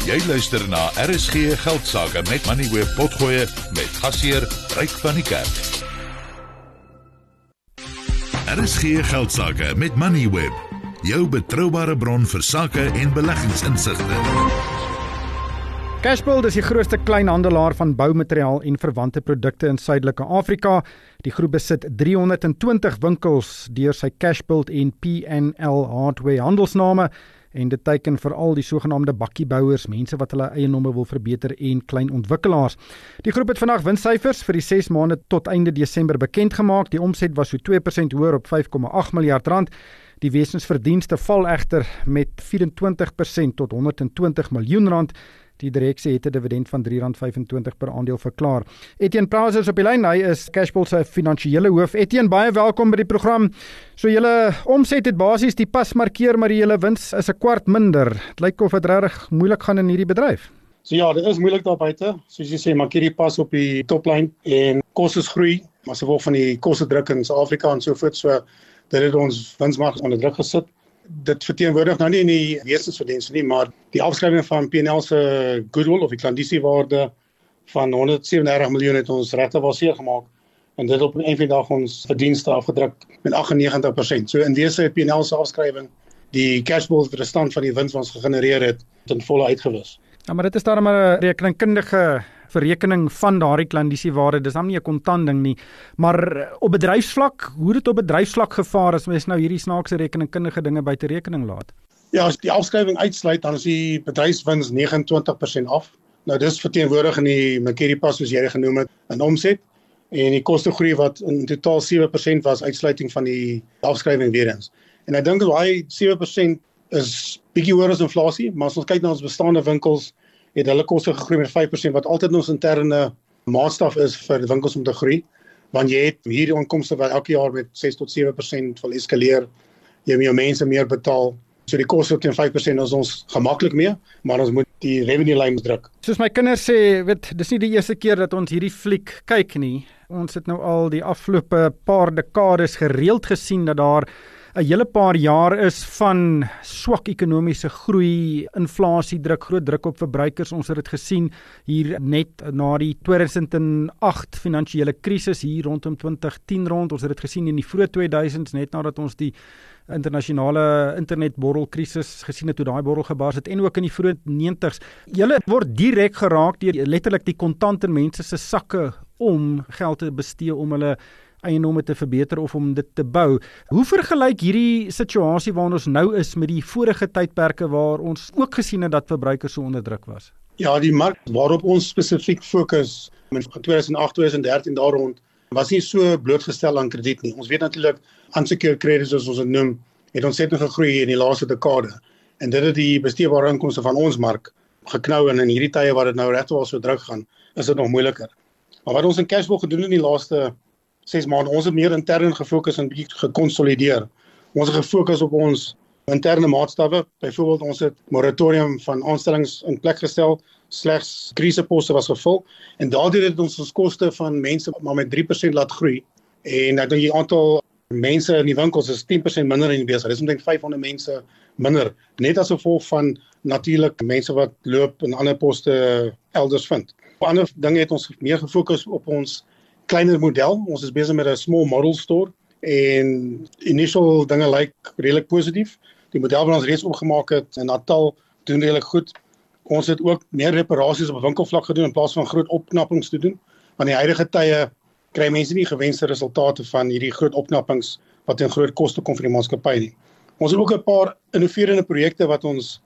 Jy luister na RSG Geldsaake met Money Web Potgoe met gasheer Ryk van die Kerk. RSG Geldsaake met Money Web, jou betroubare bron vir sake en beleggingsinsigte. Cashbuild is die grootste kleinhandelaar van boumateriaal en verwante produkte in Suidelike Afrika. Die groep besit 320 winkels deur sy Cashbuild en PNL Hardware handelsname en dit teiken veral die sogenaamde bakkiebouers, mense wat hulle eiendomme wil verbeter en klein ontwikkelaars. Die groep het vandag winssyfers vir die 6 maande tot einde Desember bekend gemaak. Die omset was so 2% hoër op 5,8 miljard rand. Die wesensverdienste val egter met 24% tot 120 miljoen rand. Die direksie het 'n dividend van R3.25 per aandeel verklaar. Etienne Prause is op die lyn. Hy is Cashbuild se finansiële hoof. Etienne, baie welkom by die program. So julle omset het basies die pas markeer, maar julle wins is 'n kwart minder. Dit lyk of dit regtig moeilik gaan in hierdie bedryf. So ja, dit is moeilik daar buite. Soos jy sê, markeer die pas op die toplyn en kostes groei, maar se gevolg van die koste druk in Suid-Afrika en so voort, so dit het ons winsmarge onder druk gesit dit verteenwoordig nou nie in die wesensverdienste nie, maar die afskrywing van PNL se goodwill of die klandisiewaarde van 137 miljoen het ons regte baseer gemaak en dit op 'n eenvoudige dag ons verdienste afgedruk met 98%. So in wese het PNL se afskrywing die cash flow vir die stand van die wins wat ons gegenereer het ten volle uitgewis. Ja, maar dit is dan maar 'n rekenkundige verrekening van daardie klandisiewaarde. Dis dan nie 'n kontant ding nie, maar op bedryfsvlak, hoe dit op bedryfsvlak gevaar as mens nou hierdie snaakse rekenkundige dinge buite rekening laat. Ja, as die afskrywing uitsluit, dan is die bedryfswins 29% af. Nou dis verteenwoordig in die Mercury Pass soos jy genoem het, in omset en die kostegroei wat in totaal 7% was uitsluiting van die afskrywing weer eens. En ek dink daai 7% is bietjie hoër as inflasie, maar as ons kyk na ons bestaande winkels, het hulle koste gegroei met 5% wat altyd ons interne maatstaf is vir winkels om te groei. Want jy het hierdie inkomste wat elke jaar met 6 tot 7% wil eskaleer. Jy moet jou mense meer betaal. So die koste teen 5% is ons gemaklik mee maar ons moet die revenue lines druk. Soos my kinders sê weet dis nie die eerste keer dat ons hierdie fliek kyk nie. Ons het nou al die afgelope paar dekades gereeld gesien dat daar 'n hele paar jaar is van swak ekonomiese groei, inflasie druk groot druk op verbruikers. Ons het dit gesien hier net na die 2008 finansiële krisis hier rondom 2010 rond. Ons het dit gesien in die vroeë 2000s net nadat ons die internasionale internetborrelkrisis gesien het toe daai borrel gebars het en ook in die vroeë 90s. Julle word direk geraak deur letterlik die kontant in mense se sakke om geld te bestee om hulle eiendomme te verbeter of om dit te bou. Hoe vergelyk hierdie situasie waarin ons nou is met die vorige tydperke waar ons ook gesien het dat verbruikers so onder druk was? Ja, die mark waarop ons spesifiek fokus in 2008, 2013 daar rond was nie so blootgestel aan krediet nie. Ons weet natuurlik unsecured credits soos ons dit noem, het ons net gegroei in die laaste dekade. En dit het die besteedbare inkomste van ons mark geknou en in hierdie tye waar dit nou regtig so druk gaan, is dit nog moeiliker. Maar wat ons in cashflow gedoen het in die laaste 6 maande. Ons het meer intern gefokus en bietjie gekonsolideer. Ons het gefokus op ons interne maatstawwe. Byvoorbeeld ons het moratorium van aanstellings in plek gestel. Slegs kriseposte was gevul en daardeur het ons ons koste van mense maar met 3% laat groei. En nou die aantal mense in die winkels is 10% minder in die besigheid. Dis omtrent 500 mense minder net as gevolg van natuurlik mense wat loop in ander poste elders vind. Op ander dinge het ons meer gefokus op ons kleiner model. Ons is besig met 'n small model store en initial dinge lyk redelik positief. Die model wat ons reeds opgemaak het in Natal doen redelik goed. Ons het ook meer reparasies op winkelvlak gedoen in plaas van groot opknappings te doen. Want die huidige tye kry mense nie gewenste resultate van hierdie groot opknappings wat in groot koste kom vir die maatskappy nie. Ons het ook 'n paar innoverende projekte wat ons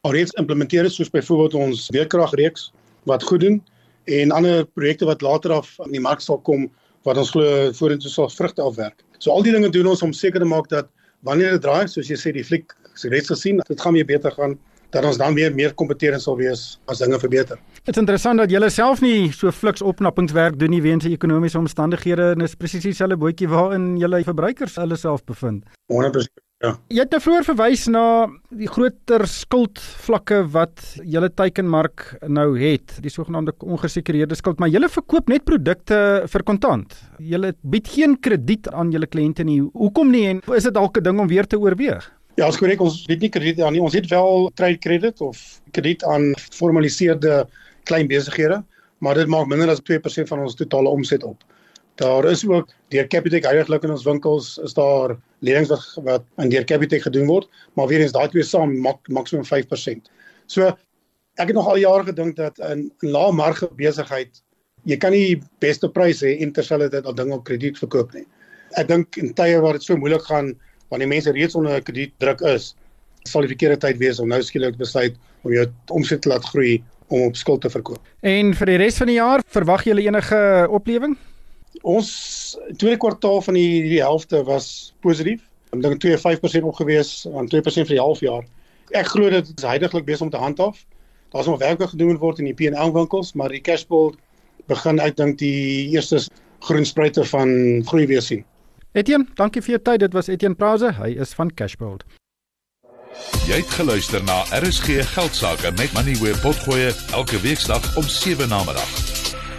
alreeds implementeer het soos byvoorbeeld ons weerkragreeks wat goed doen en ander projekte wat later af aan die mark sal kom wat ons glo vorentoe sal vrugte afwerk. So al die dinge doen ons om seker te maak dat wanneer dit draai, soos jy sê die fliek se reeds gesien, dit gaan weer beter gaan dat ons dan weer meer kompeterend sal wees as dinge verbeter. Dit is interessant dat julle self nie so fliks opknappingswerk doen nie weens ekonomiese omstandighede en is presies dieselfde bootjie waarin julle verbruikers hulle self bevind. 100% Ja. Jy het nou vroeër verwys na die groter skuldvlakke wat julle teikenmark nou het, die sogenaamde ongesekerde skuld, maar julle verkoop net produkte vir kontant. Julle bied geen krediet aan julle kliënte nie. Hoekom nie en is dit dalk 'n ding om weer te oorweeg? Ja, as korrek ons het nie krediet aan nie. Ons het wel trade credit of krediet aan formaliseerde klein besighede, maar dit maak minder as 2% van ons totale omset op. Daar is ook deur Capitec heiliglik in ons winkels is daar lenings wat wat in deur Capitec gedoen word, maar weer eens daai twee saam maak maksimum 5%. So ek het nog al jare gedink dat in 'n lae marge besigheid jy kan nie beste pryse hê en terselfdertyd al dinge op krediet verkoop nie. Ek dink in tye waar dit so moeilik gaan wanneer mense reeds onder 'n kredietdruk is, sal die verkeerde tyd wees om nou skielik besluit om jou omset te laat groei om op skuld te verkoop. En vir die res van die jaar, verwag jy enige oplewing? Ons tweede kwartaal van die die helfte was positief. Ek dink 2.5% op gewees aan 2% vir die halfjaar. Ek glo dit is heidaglik besig om te handhaaf. Daar's nog werk wat gedoen word in die P&L winkels, maar die cashpool begin ek dink die eerste groen spruite van groei weer sien. Etienne, dankie vir jou tyd. Dit was Etienne Prause. Hy is van Cashbuild. Jy het geluister na RSG Geldsaake met Money where potgoe elke weeksdag om 7 na middag.